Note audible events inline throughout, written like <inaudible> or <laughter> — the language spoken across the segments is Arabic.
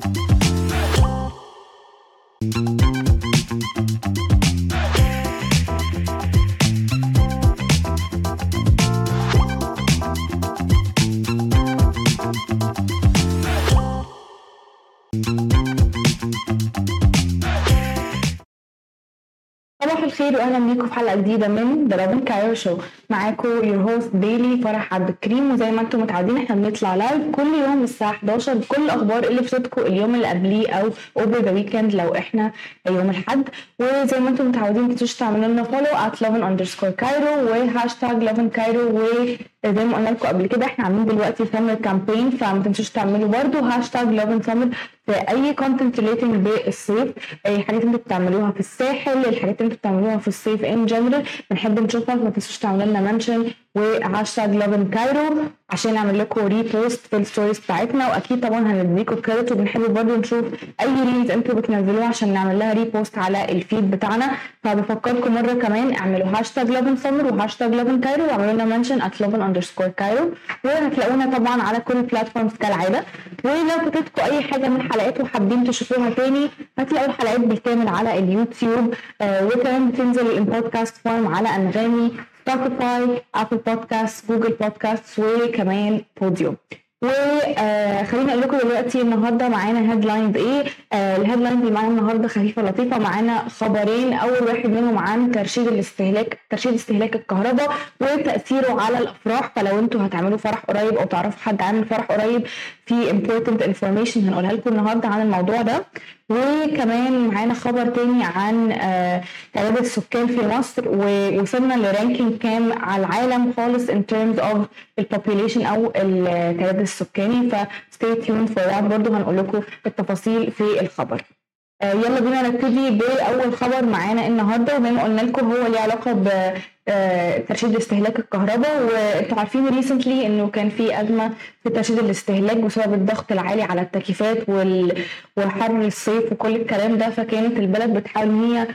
Thank you الخير واهلا بيكم في حلقة جديدة من the Lovin Cairo Show معاكم your host daily فرح عبد الكريم وزي ما أنتم متعودين إحنا بنطلع live كل يوم الساعة 11 بكل الأخبار اللي فاتتكم اليوم اللي قبليه أو over the weekend لو إحنا يوم الأحد. وزي ما أنتم متعودين تنسوش تعملوا لنا follow at Lovin underscore Cairo و hashtag Lovin Cairo وزي ما قلنا لكم قبل كده إحنا عاملين دلوقتي summer campaign فما تنسوش تعملوا برده hashtag Lovin summer في أي content relating بالصيف. أي حاجات أنتوا بتعملوها في الساحل الحاجات اللي أنتوا بتعملوها في الصيف in general بنحب نشوفها ما تنسوش تعملوا لنا mention و hashtag Lovin Cairo عشان نعمل لكم repost في ال stories بتاعتنا. وأكيد طبعا هنديكم credit وبنحب برضه نشوف أي reels أنتوا بتنزلوها عشان نعمل لها repost على ال feed بتاعنا. فبفكركم مرة كمان اعملوا hashtag Lovin summer و hashtag Lovin Cairo واعملوا لنا mention at Lovin underscore Cairo وهتلاقونا طبعا على كل ال platforms كالعادة. ولو فاتتكم أي حاجة من الحلقات وحابين تشوفوها تاني هتلاقوا الحلقات بالكامل على اليوتيوب. آه وكمان بتنزل ال podcast form على أنغامي. Spotify Apple Podcast Google Podcast وكمان Podeo وخليني أقول لكم دلوقتي النهارده معانا headlines إيه؟ آه ال headlines اللي معانا النهارده خفيفة لطيفة. معانا خبرين. أول واحد منهم عن ترشيد الاستهلاك ترشيد استهلاك الكهرباء وتأثيره على الأفراح. فلو أنتوا هتعملوا فرح قريب أو تعرفوا حد عامل فرح قريب في important information هنقولها لكم النهارده عن الموضوع ده. وكمان معانا خبر تاني عن تعداد السكان في مصر ووصلنا ل ranking كام على العالم خالص in terms of ال population أو التعداد السكاني. ف stay tuned for برضه هنقول لكم التفاصيل في الخبر. يلا بينا نبتدي بأول خبر معانا النهارده. وزي ما قلنا لكم هو ليه علاقة ب ترشيد استهلاك الكهرباء وانتوا عارفين recently إنه كان في أزمة في ترشيد الاستهلاك بسبب الضغط العالي على التكييفات والحر الصيف وكل الكلام ده. فكانت البلد بتحاول إن هي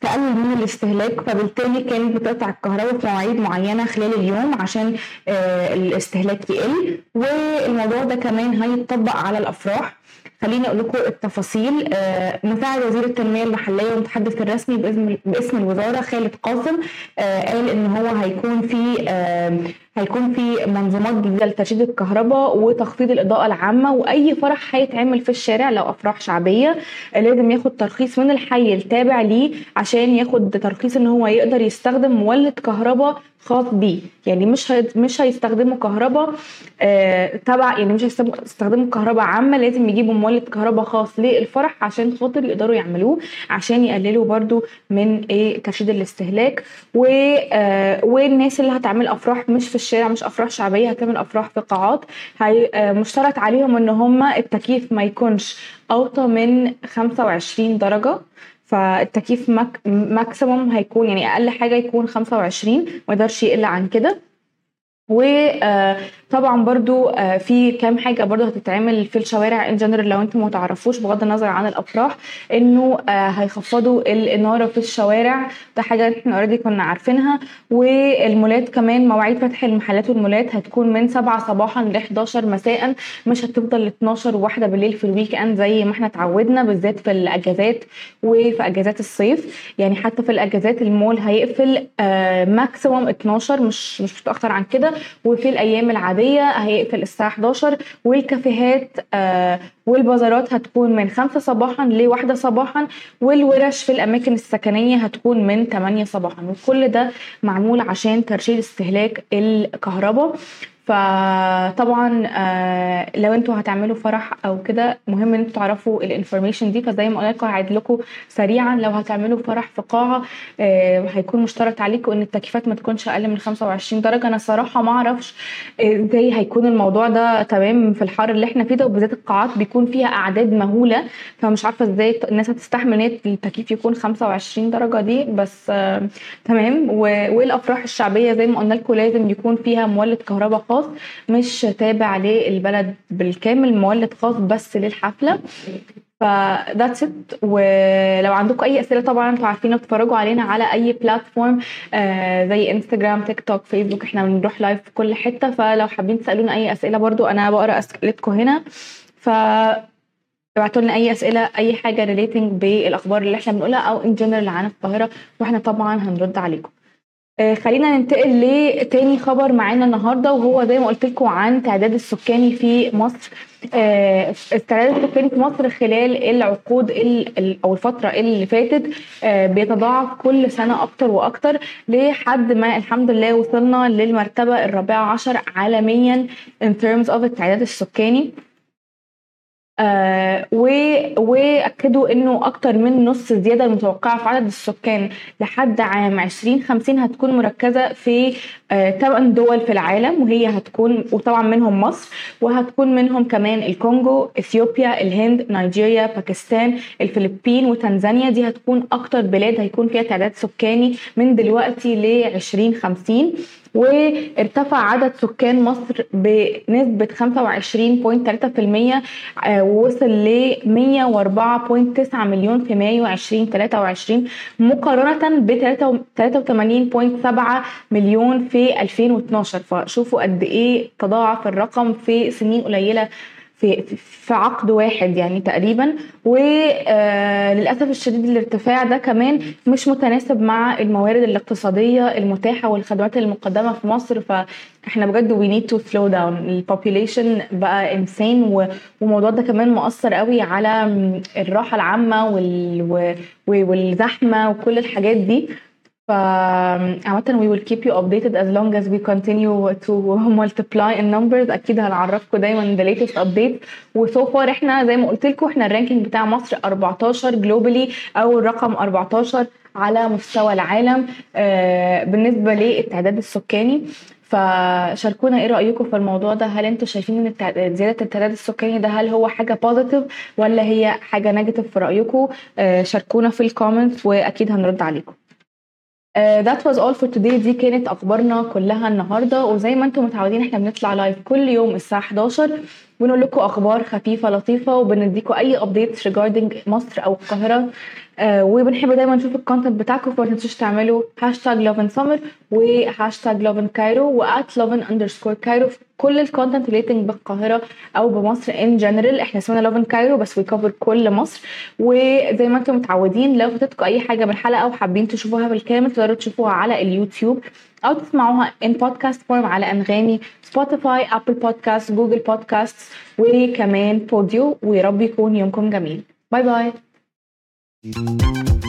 تقلل من الاستهلاك. فبالتالي كانت بتقطع الكهرباء في مواعيد معينة خلال اليوم عشان الاستهلاك يقل. والموضوع ده كمان هيتطبق على الأفراح. خليني أقول لكم التفاصيل. آه مساعد وزير التنمية المحلية والمتحدث الرسمي باسم باسم الوزارة خالد قاسم آه قال إن هو هيكون في آه هيكون في منظومات جديدة لترشيد الكهرباء وتخفيض الإضاءة العامة وأي فرح هيتعمل في الشارع لو أفراح شعبية لازم ياخد ترخيص من الحي التابع ليه عشان ياخد ترخيص إن هو يقدر يستخدم مولد كهرباء خاص بيه. يعني مش هي... مش هيستخدموا كهرباء آه تبع يعني مش هيستخدموا كهرباء عامة لازم يجيبوا مولد كهرباء خاص للفرح عشان خاطر يقدروا يعملوه عشان يقللوا برده من إيه ترشيد الاستهلاك و آه والناس اللي هتعمل أفراح مش في الشارع مش أفراح شعبية هتعمل أفراح في قاعات. هي آه مشترط عليهم إن هم التكييف ما يكونش أوطى من 25 درجة. فالتكييف ماك ماكسيموم هيكون يعني أقل حاجة يكون 25 ما يقدرش يقل عن كده. وطبعا برضو في كام حاجة برضو هتتعمل في الشوارع in general لو أنتم ما تعرفوش بغض النظر عن الأفراح إنه هيخفضوا الإنارة في الشوارع. ده حاجة إحنا already كنا عارفينها. والمولات كمان مواعيد فتح المحلات والمولات هتكون من 7 صباحا ل 11 مساء. مش هتفضل ل 12 وواحده بالليل في ال weekend زي ما إحنا اتعودنا بالذات في الأجازات وفي أجازات الصيف. يعني حتى في الأجازات المول هيقفل maximum 12 مش مش متأخر عن كده. وفي الأيام العادية هيقفل الساعة 11 والكافيهات آه والبازارات هتكون من 5 صباحا لواحدة صباحا والورش في الأماكن السكنية هتكون من 8 صباحا. وكل ده معمول عشان ترشيد استهلاك الكهرباء. فطبعا آه لو أنتوا هتعملوا فرح أو كده مهم إن أنتوا تعرفوا ال information دي. فزي ما قلت لكم هعيد لكم سريعا. لو هتعملوا فرح في قاعة آه هيكون مشترط عليكم إن التكييفات ما تكونش أقل من 25 درجة. أنا الصراحه ما أعرفش إزاي هيكون الموضوع ده تمام في الحر اللي إحنا فيه ده. وبالذات القاعات بيكون فيها أعداد مهولة فمش عارفة إزاي الناس هتستحمل إن التكييف يكون 25 درجة دي. بس آه تمام. والأفراح الشعبية زي ما قلنا لكم لازم يكون فيها مولد كهرباء خاص مش تابع للبلد بالكامل مولد خاص بس للحفلة. ف that's it ولو عندكم أي أسئلة طبعا أنتوا عارفين تتفرجوا علينا على أي platform آه زي Instagram TikTok Facebook إحنا بنروح live في كل حتة. فلو حابين تسألونا أي أسئلة برضو أنا بقرأ أسئلتكم هنا. ف ابعتوا لنا أي أسئلة أي حاجة relating بالأخبار اللي إحنا بنقولها أو in general عن القاهرة. وإحنا طبعا هنرد عليكم. آه، خلينا ننتقل لتاني خبر معانا النهارده وهو زي ما قلت لكم عن تعداد السكاني في مصر. آه، التعداد السكاني في مصر خلال العقود أو الفترة اللي فاتت آه، بيتضاعف كل سنة أكتر وأكتر لحد ما الحمد لله وصلنا للمرتبة الرابعة عشر عالميا in terms of التعداد السكاني. وأكدوا إنه أكتر من نص الزياده المتوقعة في عدد السكان لحد عام 2050 هتكون مركزة في ثمان آه دول في العالم وهي هتكون وطبعا منهم مصر وهتكون منهم كمان الكونغو إثيوبيا الهند نيجيريا باكستان الفلبين وتنزانيا. دي هتكون أكتر بلاد هيكون فيها تعداد سكاني من دلوقتي ل 2050 وارتفع عدد سكان مصر بنسبة 25.3% ووصل ل 104.9 مليون في مايو 2023 مقارنة ب 83.7 مليون في 2012 فشوفوا قد إيه تضاعف الرقم في سنين قليلة في في عقد واحد يعني تقريبا وللاسف آه، الشديد الارتفاع ده كمان مش متناسب مع الموارد الاقتصادية المتاحة والخدمات المقدمة في مصر. فاحنا بجد we need to slow down ال population بقى انسان والموضوع ده كمان مؤثر قوي على الراحة العامة والزحمة وكل الحاجات دي. فعامة we will keep you updated as long as we continue to <laughs> multiply in numbers. أكيد هنعرفكم دايما the latest update. و so far إحنا زي ما قلت لكم إحنا ال ranking بتاع مصر 14 globally أو الرقم 14 على مستوى العالم آه بالنسبة للتعداد السكاني. فشاركونا إيه رايكم في الموضوع ده؟ هل أنتم شايفين إن زيادة التعداد السكاني ده هل هو حاجة positive ولا هي حاجة negative في رايكم آه شاركونا في ال comments وأكيد هنرد عليكم that was all for today دي كانت أخبارنا كلها النهارده. وزي ما أنتم متعودين إحنا بنطلع live كل يوم الساعة 11 بنقول لكم أخبار خفيفة لطيفة وبنديكم أي updates regarding مصر أو القاهرة. آه وبنحب دايما نشوف ال content بتاعكم فما تنسوش تعملوا hashtag Lovin Summer و hashtag Lovin Cairo و at Lovin underscore Cairo في كل ال content relating بالقاهرة أو بمصر in general إحنا اسمنا Lovin Cairo بس cover كل مصر. وزي ما أنتم متعودين لو فاتتكم أي حاجة من الحلقة وحابين تشوفوها بالكامل تقدروا تشوفوها على اليوتيوب أو تسمعوها in podcast form على أنغامي Spotify Apple Podcast Google Podcast وكمان بوديو ويا رب يكون يومكم جميل. bye bye thank you